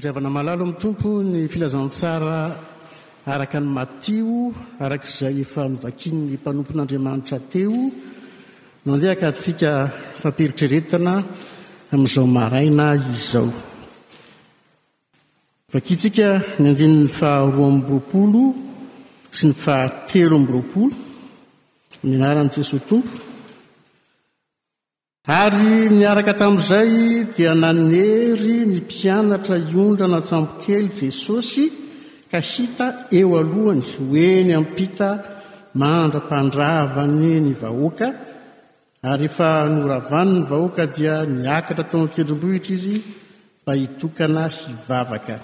Goavana Malalo amin'ny Tompo ny Filazantsara araka an'i Matio, araka izay efa novakian'ny mpanompon'Andriamanitra teo. Mandeha ka antsika fampieritreretana amin'izao maraina izao. Vakintsika ny andininy faharoa amby roapolo sy ny fahatelo amby roapolo, ny anaran'i Jesoa Tompo. Ary niaraka tamin'izay dia nanery ny mpianatra hiondrana an-tsambokely Jesosy ka hita eo alohany ho eny am-pita mandra-pandravany ny vahoaka, ary efa noravany ny vahoaka dia niakatra tao an-tendrombohitra izy mba hitokana hivavaka.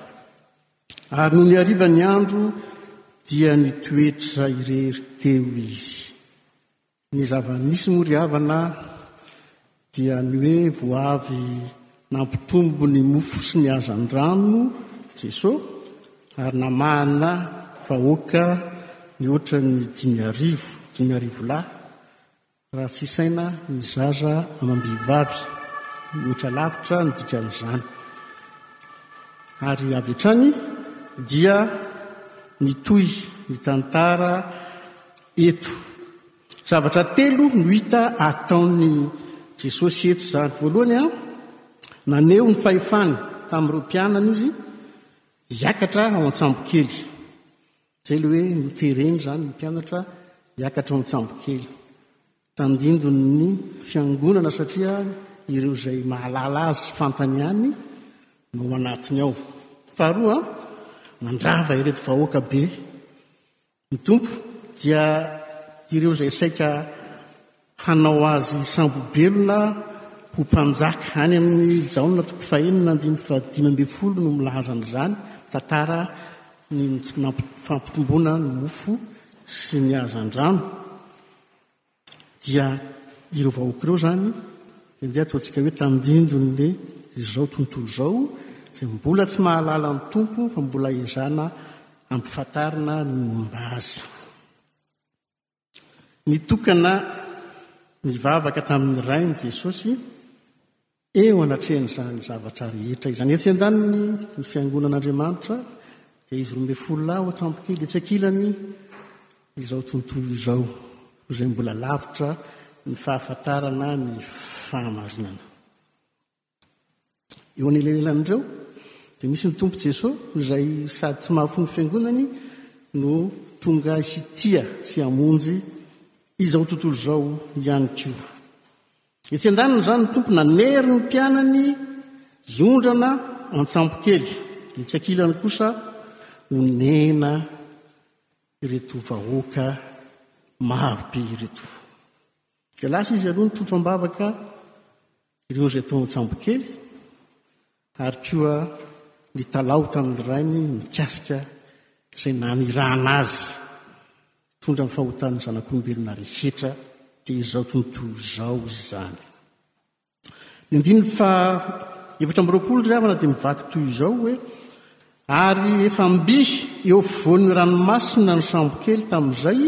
Ary nony hariva ny andro dia nitoetra irery teo izy. Ny zava-nisy moa ry havana dia ny hoe vao avy nampitombo ny mofo sy ny hazandrano Jesoa ary namahana vahoaka mihoatra ny dimy arivo, dimy arivo lahy, raha tsy isaina ny zaza amam-behivavy, mihoatra lavitra ny dikan'izany. Ary avy hatrany dia mitohy ny tantara Eto. Zavatra telo no hita ataon'i Jesosy eto izany. Voalohany, naneho ny fahefany tamin'ireo mpianany izy hiakatra ao an-tsambokely. Izay ilay hoe notereny izany ny mpianatra hiakatra ao an-tsambokely. Tandindon'ny fiangonana satria ireo izay mahalala azy fantany ihany no ao anatiny ao. Faharoa, nandrava ireto vahoaka be Ny Tompo dia ireo izay saika hanao azy sambo-belona ho mpanjaka. Any amin'ny Jaona toko fahenina andininy fahadimy ambin'ny folo no milaza an'izany, mitantara ny fampitomboana ny mofo sy ny hazandrano. Dia ireo vahoaka ireo izany dia andeha ataontsika hoe tandindon'ny izao tontolo izao izay mbola tsy mahalala ny Tompo fa mbola ezahana ampifantarina ny momba Azy. Nitokana nivavaka tamin'ny Rainy Jesosy Eo anatrehan'izany zavatra rehetra izany, etsy an-daniny ny fiangonan'Andriamanitra dia izy roa ambin'ny folo lahy ao an-tsambokely, etsy an-kilany izao tontolo izao izay mbola lavitra ny fahafantarana ny fahamarinana. Eo anelanelan'ireo dia misy ny Tompo Jesoa izay sady tsy mahafoy ny fiangonany no tonga hitia sy hamonjy izao tontolo izao ihany koa. Etsy an-daniny izany ny Tompo nanery ny mpianany zondrana an-tsambokely, etsy ankilany kosa onena ireto vahoaka marobe ireto. Dia lasa izy aloha nitrotro am-bavaka ireo izay tao an-tsambokely, Ary koa nitalaho tamin'ny rainy mikasika izay nanirahana azy hitondra ny fahotan'ny zanak'olombelona rehetra, dia izao tontolo izao izany. Ny andininy faha-efatra amby roapolo ry havana dia mivaky toy izao hoe, Ary efa mby eo afovoan'ny ranomasina ny sambokely tamin'izay,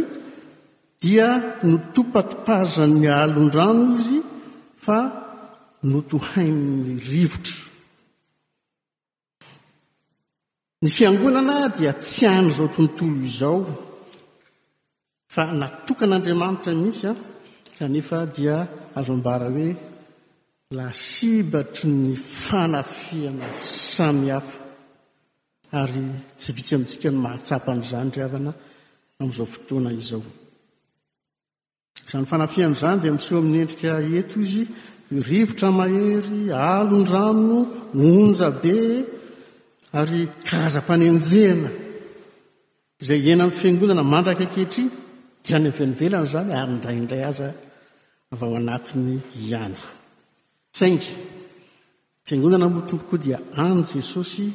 Dia notopatopazan' ny alon-drano izy fa notohain' ny rivotra. Ny Fiangonana dia tsy an' izao tontolo izao, fa natokan' Andriamanitra mihitsy an, kanefa dia azo ambara hoe lasibatry ny fanafihana samihafa. Ary tsy vitsy amintsika no mahatsapa an'izany, ry havana, amin'izao fotoana izao. Izany fanafihana izany dia miseho amin'ny endrika eto izy, rivotra mahery, alon'ny rano, onja be, ary karazam-panenjehana izay iainan'ny fiangonana mandraka ankehitriny dia any avy ivelany izany ary indraindray aza avy ao anatiny ihany. Saingy Fiangonana moa Tompo koa dia any Jesosy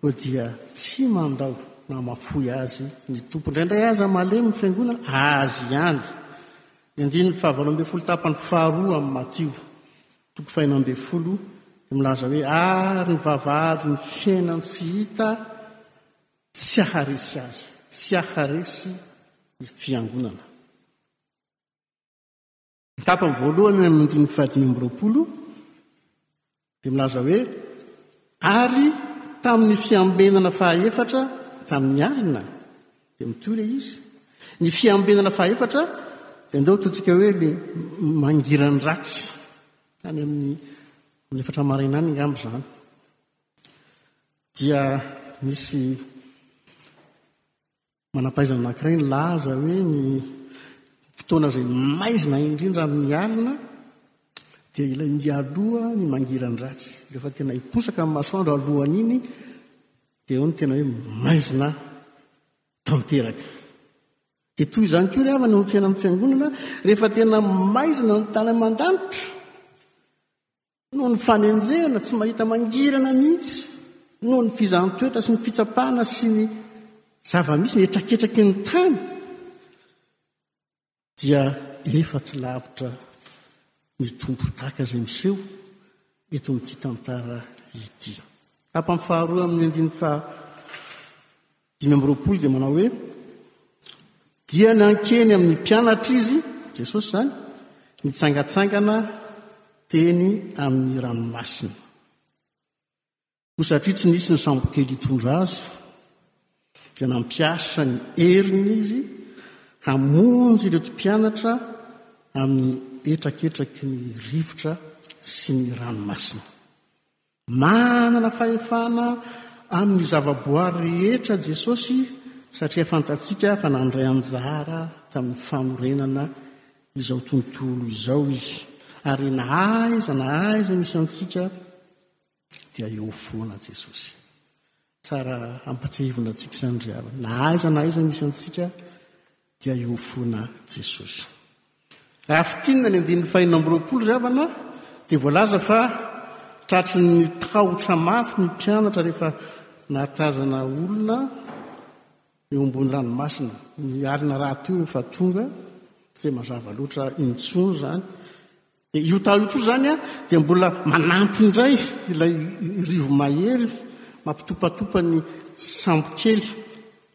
koa dia tsy mandao na mafoy azy ny Tompo. Indraindray aza malemy ny fiangonana, azy ihany. Ny andininy fahavalo ambin'ny folo tapany faharoa amin'ny Matio, toko fahenina ambin'ny folo, dia milaza hoe ary ny vavahady ny fiainan tsy hita tsy aharesy azy, tsy aharesy ny fiangonana. Ny tapany voalohany amin'ny andininy fahadimy amby roapolo dia milaza hoe ary tamin'ny fiambenana fahaefatra tamin'ny alina dia mitohy ilay izy. Ny fiambenana fahaefatra dia andao totsika hoe le mangiran'ny ratsy any amin'ny amin'ny efatra maraina any angamba izany. Dia misy Manam-pahaizana anankiray nilaza hoe ny fotoana izay maizina indrindra amin'ny alina dia ilay mialoha ny mangiran-dratsy. Rehefa tena hiposaka amin'ny masoandro alohan'iny dia eo ny tena hoe maizina tanteraka. Dia toy izany koa ry havana amin'ny fiainan'ny fiangonana, rehefa tena maizina ny tany aman-danitra noho ny fanenjehana tsy mahita mangirana mihitsy, noho ny fizahan-toetra sy ny fitsapana sy ny zava-misy, ny hetraketraky ny tany, dia efa tsy lavitra ny tompon-taka izay miseho eto amin'ity tantara ity. Tapany faharoa amin'ny andininy faha Dimy amby roapolo dia manao hoe, Dia nankeny amin'ny mpianatra izy, Jesosy izany, nitsangatsangana teny amin'ny ranomasina. Koa satria tsy nisy ny sambokely hitondra azy, dia nampiasa ny heriny izy hamonjy ireto mpianatra amin'ny hetraketraky ny rivotra sy ny ranomasina. Manana fahefana amin'ny zavaboary rehetra Jesosy, satria fantatsika fa nandray anjara tamin'ny fanorenana izao tontolo izao izy, ary na aiza na aiza misy antsika, dia eo foana Jesosy. Tsara hampatsiahivina antsika izany ry havana. Na aiza na aiza misy antsika dia hihofoana Jesosy. Raha fintinina ny andininy fahenina amby roapolo ry havana dia voalaza fa tratry ny tahotra mafy ny mpianatra rehefa nahatazana olona eo ambony ranomasina. Ny alina rahateo efa tonga, tsy dia mazava loatra intsony izany Dia io taha io koa izany an, dia mbola manampy indray ilay rivomahery mampitopatopa ny sambokely,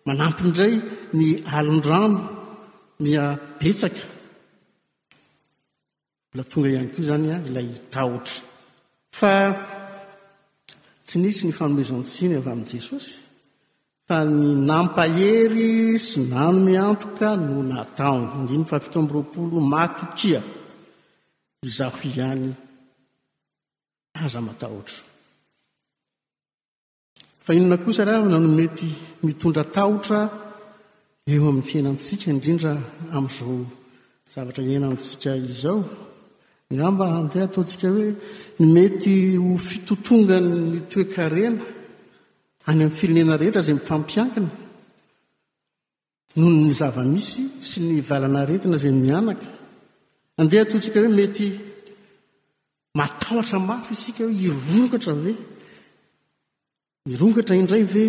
manampy indray ny alondrano miha betsaka. Mbola tonga ihany koa izany an, ilay tahotra. Fa tsy nisy ny fanomezan-tsiny avy amin'i Jesosy. Fa ny nampahery sy nanome antoka no nataony. Andininy fahafito amby roapolo, Matokia, izaho ihany, aza matahotra. Fa inona kosa raha no mety mitondra tahotra eo amin'ny fiainantsika, indrindra amin'izao zavatra iainantsika izao? Ngamba handeha ataontsika hoe ny mety ho fitotongan'ny toekarena Any amin'ny firenena rehetra izay mifampiankina noho ny zava-misy sy ny valan'aretina izay mihanaka. Andeha ataontsika hoe mety matahotra mafy isika hoe hirongatra ve? Hirongatra indray ve?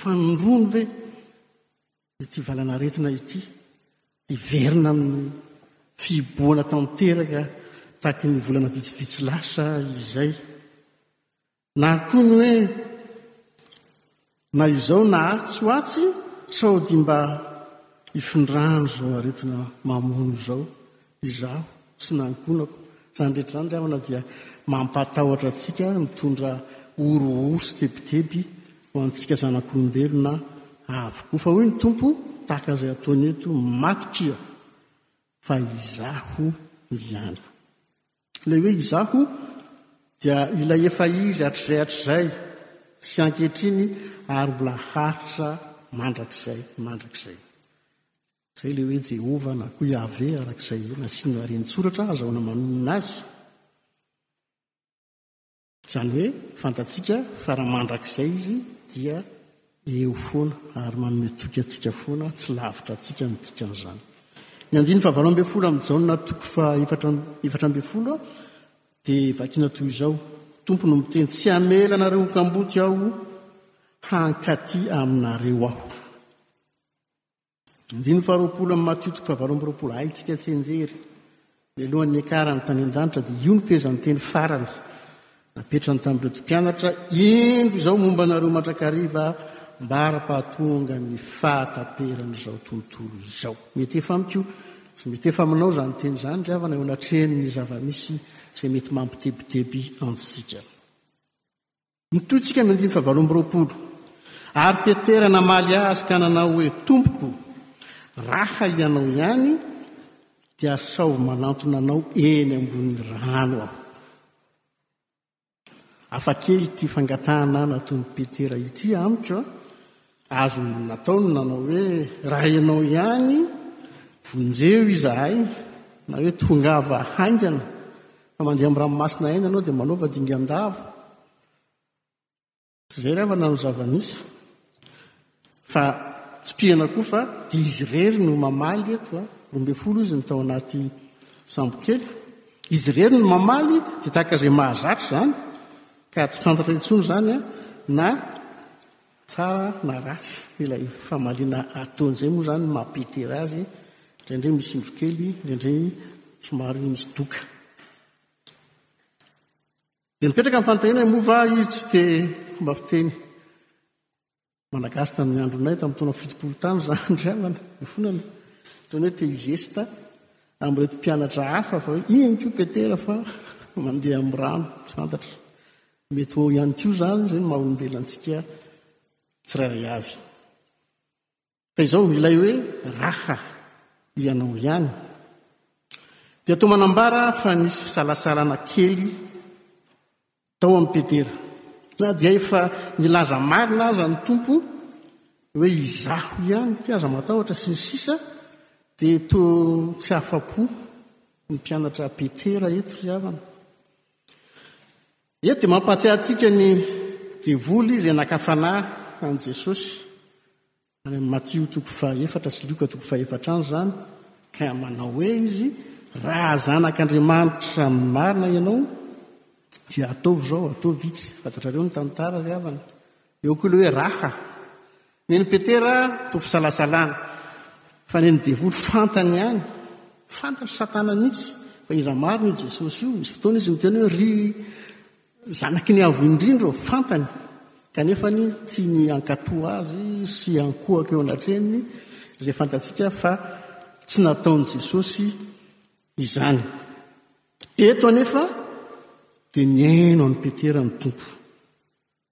Fanondroany ve? Ity valan'aretina ity. Hiverina amin'ny fihibohana tanteraka tahaky ny volana vitsivitsy lasa izay. Na koa ny hoe, na izao na atsy ho atsy, sao dia mba hifindran'izao aretina mamono izao izaho sy ny ankohonako. Izany rehetra izany ry havana dia mampatahotra antsika, mitondra horohoro sy tebiteby ho antsika zanak'olombelona avokoa. Fa hoy ny Tompo, tahaka izay ataony eto, Matokia, fa Izaho ihany. Ilay hoe izaho dia ilay efa izy hatrizay hatrizay sy ankehitriny ary mbola haritra mandrakizay mandrakizay. Izay ilay hoe Jehovah na koa Yaveh araka izay nasiana laharenin-tsoratra ahazahoana manonona azy. Izany hoe fantatsika fa raha mandrakizay Izy dia eo foana ary manome toky antsika foana, tsy lavitra antsika ny dikan'izany. Ny andininy fahavalo ambin'ny folo amin'i Jaona toko fahaefatra efatra ambin'ny folo dia vakina toy izao, Tompo no miteny, tsy hamela anareo ho kamboty aho, hankaty aminareo aho. Andininy faharoapolo amin'ny Matio toko fahavalo amby roapolo. Haintsika an-tsenjery. Mialohan'ny niakaran'ny tany an-danitra dia io ny fehezanteny farany napetrany tamin'ireo tsy mpianatra, indro izao momba anareo mandrakariva mba ara-pahatonga ny fahataperan'izao tontolo izao. Mety efa amiko sy mety efa aminao izany teny izany ry havana eo anatrehan'ny zava-misy izay mety mampitebiteby antsika. Mitohy isika amin'ny andininy fahavalo amby roapolo. Ary Petera namaly azy ka nanao hoe, Tompoko, raha ianao ihany, dia asaovy manantona anao eny ambonin'ny rano aho. Hafakely ity fangatahana nataon'i Petera ity amiko. Azony natao ny nanao hoe, Raha ianao ihany, vonjeo izahay, na hoe tongava haingana, fa mandeha amin'ny ranomasina aina ianao dia manaova dingan-dava. Izay ry havana no zava-nisy. Fa tsipihana koa fa dia izy irery no mamaly eto. Roa ambin'ny folo izy no tao anaty sambokely. Izy irery no mamaly dia tahaka izay mahazatra izany ka tsy fantatra intsony izany na Tsara na ratsy ilay famaliana ataony izay moa izany maha petera azy, indraindray misy indro kely, indraindray somary misy doka. Dia nipetraka ny fanontaniana moa va izy tsy te fomba fiteny malagasy tamin'ny andronay tamin'ny taona fitopolo tany izany ry havana ifonana. Toana hoe te hizesta amin'ireto mpianatra hafa fa hoe iny koa petera fa mandeha amin'ny rano tsy fantatra. Mety ho eo ihany koa izany ireny maha olombelona antsika tsirairay avy. Fa izao ilay hoe raha ianao ihany dia toa manambara fa nisy fisalasalana kely tao amin'ny Petera. Na dia efa nilaza marina aza ny Tompo hoe izaho ihany ity aza matahotra sy ny sisa dia toa tsy afa-po ny mpianatra Petera eto ry havana. Eto dia mampahatsiahy antsika ny devoly izay naka fanahy an'i Jesosy. Any amin'ny Matio toko fahefatra sy Lioka toko fahefatra any izany. Ka manao hoe izy, raha zanak'Andriamanitra marina ianao, dia ataovy izao, ataovy itsy. Fantatrareo ny tantara ry havana. Eo koa ilay hoe raha. Nen'i Petera toa fisalasalana. Fa nen'ny devoly fantany ihany. Fantatr'i Satana mihitsy fa iza marina io Jesosy io. Misy fotoana izy miteny hoe ry zanaky ny avo indrindra ô. Fantany. Kanefa ny tiany hankato azy sy hankohaka eo anatrehany izay fantatsika fa tsy nataon'i Jesosy izany. Eto anefa dia nihaino an'i Petera ny Tompo.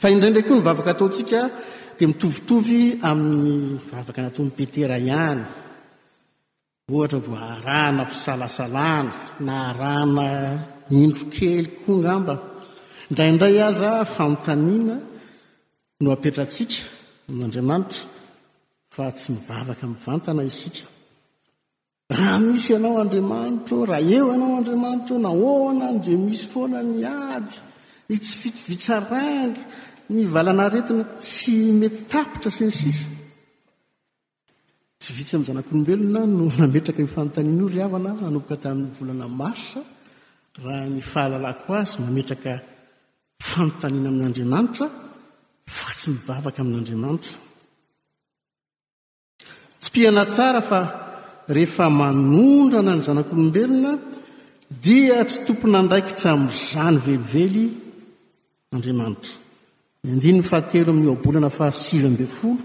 Fa indraindray koa ny vavaka ataontsika dia mitovitovy amin'ny vavaka nataon'i Petera ihany. Ohatra vao arahana fisalasalana, na arahana indro kely koa ngamba. Indraindray aza fanontaniana no apetratsika amin'Andriamanitra fa tsy mivavaka mivantana isika. Raha misy ianao Andriamanitra ô, raha eo ianao Andriamanitra ô, nahoana no dia misy foana ny ady, ny tsy fitovitsaranga, ny valan'aretina tsy mety tapitra sy ny sisa. Tsy vitsy amin'ny zanak'olombelona no nametraka io fanontaniana io ry havana hanomboka tamin'ny volana marsa raha ny fahalalako azy mametraka fanontaniana amin'Andriamanitra fa tsy mivavaka amin'Andriamanitra. Tsipihana tsara fa rehefa manondrana ny zanak'olombelona dia tsy tompon'andraikitra amin'izany velively Andriamanitra. Ny andininy fahatelo amin'ny ohabolana fahasivy ambin'ny folo,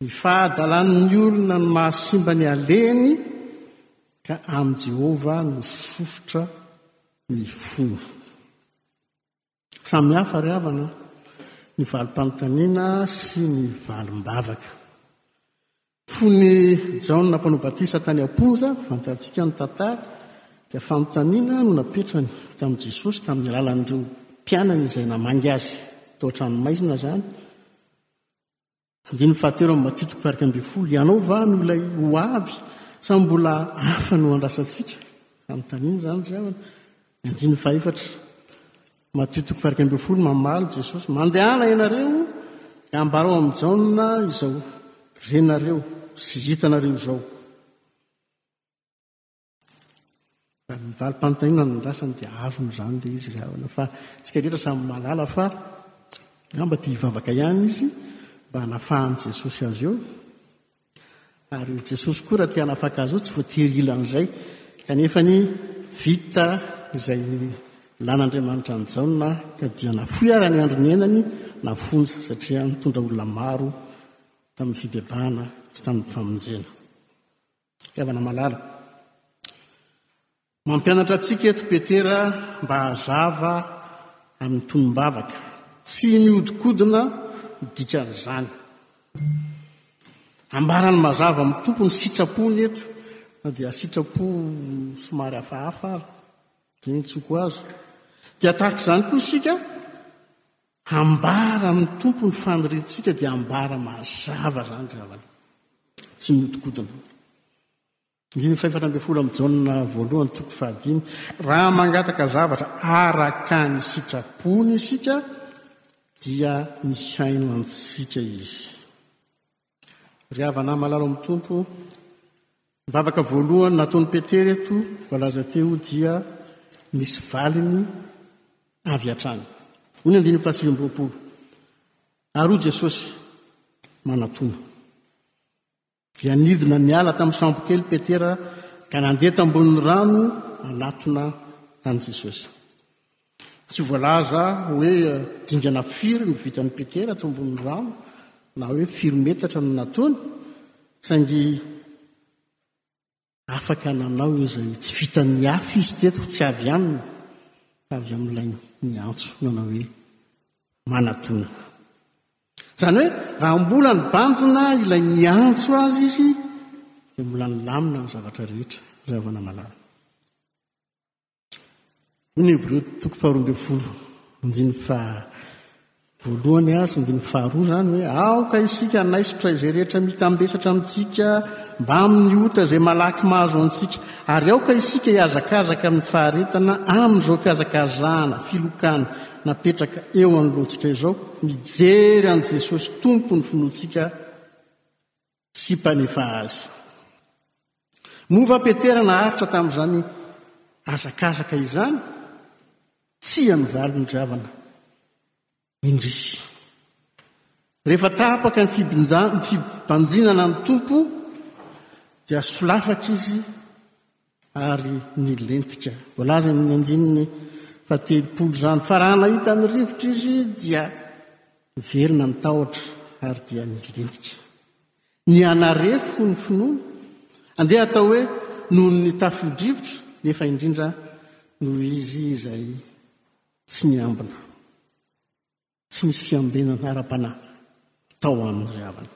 ny fahadalan'ny olona no mahasimba ny aleny ka amin'i Jehovah no sosotra ny fony. Samy hafa ry havana ny valim-panontaniana sy ny valim-bavaka. Fony Jaona mpanao batisa tany am-ponja, fantatsika ny tantara, dia fanontaniana no napetrany tamin'i Jesosy tamin'ny alalan'ireo mpianany izay namangy azy tao an-tranomaizina izany. Andininy fahatelo amin'ny Matthieu faha iraika ambin'ny folo, Ianao va no ilay ho avy, sa mbola hafa no handrasantsika? Fanontaniana izany ry havana. Andininy fahefatra, Matthieu toko faha iraika ambin'ny folo, Mamaly Jesosy, Mandehana ianareo dia ambarao amin'i Jaona izao, Renareo sy hitanareo izao. Raha ny valim-panontaniana no andrasany dia azony izany ilay izy ry havana fa isika rehetra samy mahalala fa angamba tia hivavaka ihany izy mba hanafahan'i Jesosy azy eo. Ary i Jesosy koa raha tia hanafaka azy eo tsy voatery hila an'izay. Kanefa ny vita izay lan'Andriamanitra an'i Jaona ka dia nafoy ara ny andro niainany na fonja satria nitondra olona maro tamin'ny fibebahana sy tamin'ny famonjena. Fitiavana malala. Mampianatra antsika eto Petera mba hazava amin'ny tonom-bavaka. Tsy mihodinkodina ny dikan'izany. Ambarany mazava amin'ny Tompo ny sitrapony eto, na dia sitrapo somary hafahafa ary, dia ny tsoako azy. Dia tahaka izany koa isika, Hambara amin'ny Tompo ny faniriantsika dia ambara mazava izany ry havana. Tsy mihodinkodina. Andininy fahefatra ambin'ny folo amin'ny Jaona voalohany toko fahadimy. Raha mangataka zavatra araka ny sitrapony isika dia mihaino antsika izy. Ry havana malala ao amin'ny Tompo, ny vavaka voalohany nataon'i Petera eto voalaza teo dia nisy valiny avy hatrany. Hoy ny andininy fahasivy amby roapolo. Ary hoy Jesosy, manatona. Dia nidina niala tamin'ny sambokely Petera ka nandeha tambonin'ny rano anatona an'i Jesosy. Tsy voalaza hoe dingana firy no vitan'i Petera teo ambonin'ny rano na hoe firy metatra no nataony, saingy afaka nanao izay tsy vitan'ny hafa izy teto, tsy avy aminy fa avy amin'ilay niantso nanao hoe manatona. Izany hoe raha mbola nibanjina ilay niantso azy izy dia mbola nilamina ny zavatra rehetra, ry havana malala. Hoy ny Hebreo toko faharoa ambin'ny folo andininy fa voalohany ary sy andininy faharoa izany hoe aoka isika hanaisotra izay rehetra mitambesatra amintsika mbamin'ny ota izay malaky mahazo antsika ary aoka isika hihazakazaka amin'ny faharetana amin'izao fihazakazahana filokana napetraka eo anoloantsika izao mijery an'i Jesosy tompon'ny finoantsika Sy mpanefa azy. Moa va Petera naharitra tamin'izany hazakazaka izany? Tsia ny valiny ry havana. Indrisy. Rehefa tapaka ny fibanjinana ny Tompo dia solafaka izy ary ny lentika. Voalaza amin'ny andininy fahatelopolo izany fa raha nahita ny rivotra izy dia niverina ny tahotra ary dia nilentika. Nihanarefo ny finoana, andeha atao hoe noho ny tafio-drivotra nefa indrindra noho izy izay tsy niambina. Tsy nisy fiambenana ara-panahy tao amin'ny ry havana.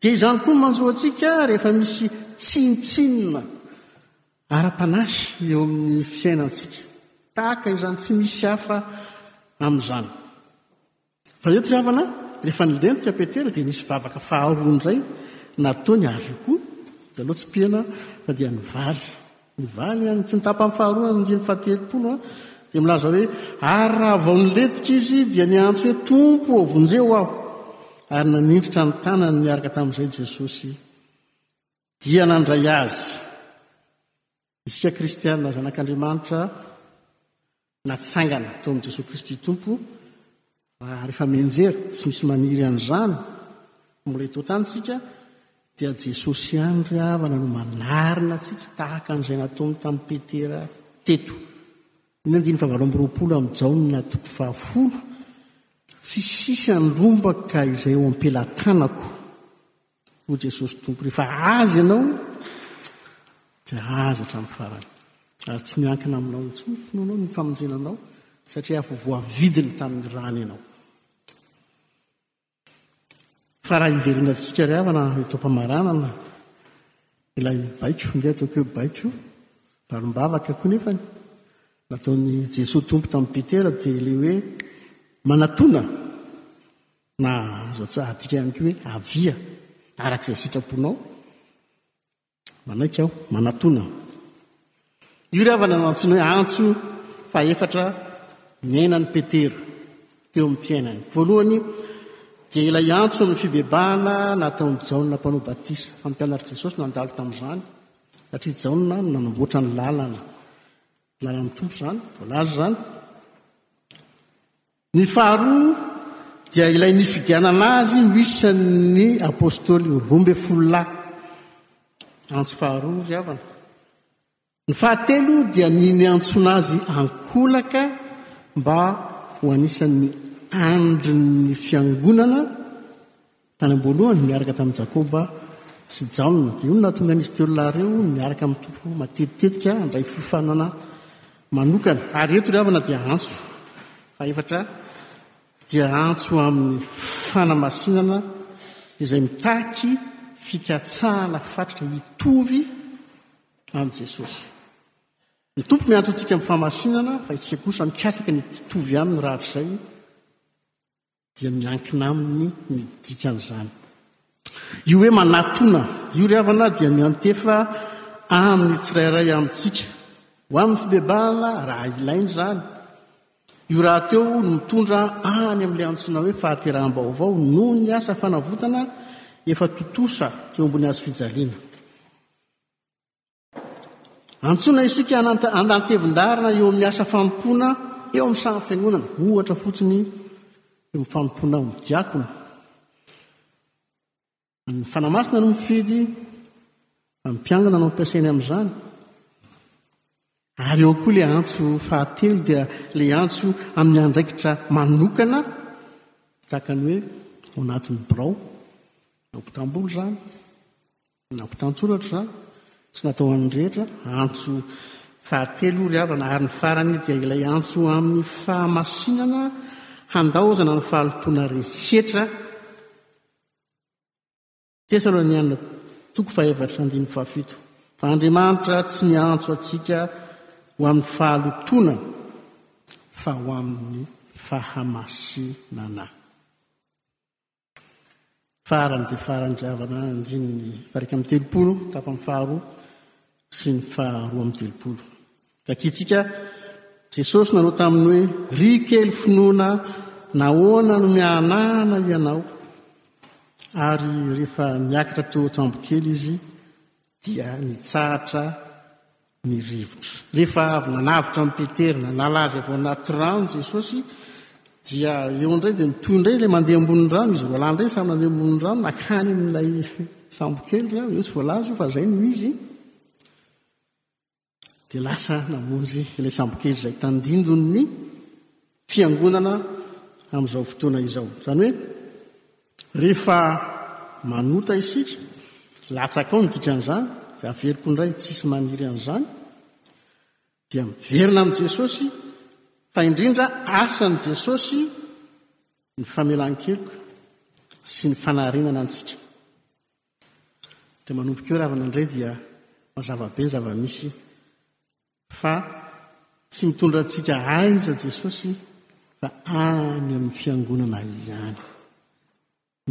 Dia izany koa no manjo antsika rehefa misy tsinontsinona ara-panahy eo amin'ny fiainantsika. Tahaka izany tsy misy hafa amin'izany. Fa eto ry havana, rehefa nilentika Petera dia nisy vavaka faharoa indray nataony ary io koa dia aleo tsipihana fa dia nivaly. Ny vany any ny tapany faharoa ny andininy fahatelopolo dia milaza hoe, Ary raha vao nilentika izy dia niantso hoe, Tompo ô, vonjeo aho! Ary naninjitra ny tanany niaraka tamin'izay Jesosy dia nandray azy. Isika kristiana zanak'Andriamanitra Natsangana tao amin'i Jesoa Kristy Tompo raha ary efa mianjera, tsy misy maniry an'izany, mbola eto an-tany isika, dia Jesosy ihany ry havana no manarina antsika tahaka an'izay nataony tamin'i Petera teto. Ny andininy fahavalo amby roapolo amin'i Jaona toko fahafolo, Tsy hisy handrombaka izay eo am-pelatanako. Tokoa Jesosy Tompo rehefa azy ianao dia azy hatramin'ny farany. Ary tsy miankina aminao intsony ny finoanao ny famonjena anao satria efa voavidiny tamin'ny rany ianao. Fa raha hiverina antsika ry havana eto am-pamaranana ilay baiko, nge ataoko hoe baiko, barim-bavaka koa nefany, nataon'i Jesoa Tompo tamin'i Petera dia ilay hoe manatona Na azo adika ihany koa hoe avia araka izay sitraponao. Manaiky aho, manatona. Io ry havana no antsoina hoe antso fahefatra niainan'i Petera teo amin'ny fiainany. Voalohany dia ilay antso amin'ny fibebahana nataon'i Jaona mpanao batisa. Fa ny mpianatr'i Jesosy no nandalo tamin'izany satria Jaona no nanamboatra ny lalana. Ny lalan'ny Tompo izany, voalaza izany. Ny faharoa dia ilay nifidianana azy ho isan'ny Apôstôly roa ambin'ny folo lahy. Antso faharoa, ry havana. Ny fahatelo dia ny niantsoana azy an-kolaka mba ho anisan'ny andrin'ny fiangonana, Tany am-boalohany, niaraka tamin'i Jakoba sy Jaona, dia io no nahatonga an'izy telo lahy ireo miaraka amin'ny Tompo matetitetika handray fiofanana manokana. Ary eto ry havana dia antso fahaefatra, dia antso amin'ny fanamasinana izay mitaky fikatsahana fatratra hitovy amin'i Jesosy. Ny Tompo miantso antsika amin'ny fahamasinana fa isika kosa mikatsaka ny hitovy aminy rahatrizay. dia miankina aminy ny dikan'izany. Io hoe manatona io ry havana dia miantefa amin'ny tsirairay amintsika. Ho amin'ny fibebahana raha ilaina izany. Io rahateo no mitondra any amin'ilay antsoina hoe fahateraham-baovao noho ny asa fanavotana efa tontosa teo ambony hazo fijaliana. Antsoina isika hanantevin-darina eo amin'ny asa fanompoana eo amin'ny sahan'ny fiangonana. Ohatra fotsiny io amin'ny fanompoana ao amin'ny diakona. Ny fanamasina no mifidy amin'ny mpiangona no ampiasainy amin'izany. Ary eo koa ilay antso fahatelo dia ilay antso amin'ny andraikitra manokana tahaka ny hoe ao anatin'ny birao, ao mpitambolo izany. Nampitan-tsoratra za, tsy natao ho an'ny rehetra, antso fahatelo ry havana, ary ny farany dia ilay antso amin'ny fahamasinana handaozana ny fahalotoana rehetra. Tesaloniana toko fahefatry andininy fahafito. Fa Andriamanitra tsy niantso antsika ho amin'ny fahalotoana fa ho amin'ny fahamasinana. Farany dia farany ry havana, andininy faha iraika amby telopolo, tapany faharoa sy ny faharoa amby telopolo. Takiantsika, Jesosy nanao taminy hoe, Ry kely finoana, nahoana no mihanahana ianao? Ary rehefa niakatra teo an-tsambo kely izy, dia nitsahatra ny rivotra. Rehefa avy nanavotra an'i Petera, nanala azy avy ao anaty rano Jesosy, dia eo indray dia mitohy indray ilay mandeha ambonin'ny rano, izy roalahy indray samy nandeha ambonin'ny rano, nakany amin'ilay sambokely, eo tsy voalaza io fa izay no izy. dia lasa namonjy ilay sambokely izay tandindon'ny fiangonana amin'izao fotoana izao. Izany hoe, rehefa manota isika, latsakao ny dikan'izany, dia averiko indray tsisy maniry an'izany, dia miverina amin'i Jesosy, fa indrindra asan'i Jesosy ny famelan-keloka sy ny fanarenana antsika. Dia manomboka eo ravana indray dia mazava be ny zava-misy fa tsy mitondra antsika aiza Jesosy fa any amin'ny fiangonana ihany.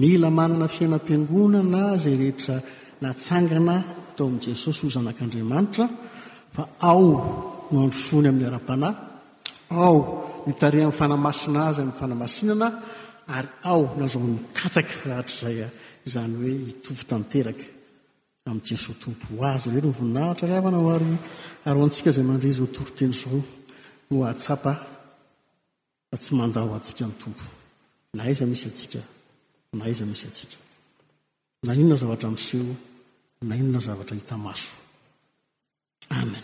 Mila manana fiainam-piangonana izay rehetra natsangana tao amin'i Jesosy ho zanak'Andriamanitra fa ao no androsoany amin'ny ara-panahy Ao, nitarihan'ny fanahymasina azy amin'ny fanamasinana, ary ao, nazahoany mikatsaka rahatrizay izany hoe hitovy tanteraka amin'i Jesoa Tompo. Ho Azy irery ny voninahitra, ry havana o, ary ho antsika izay mandre izao toriteny izao no hahatsapa fa tsy mandà ho antsika ny Tompo, na aiza misy antsika, na aiza misy antsika, na inona zavatra miseho, na inona zavatra hita maso. Amen.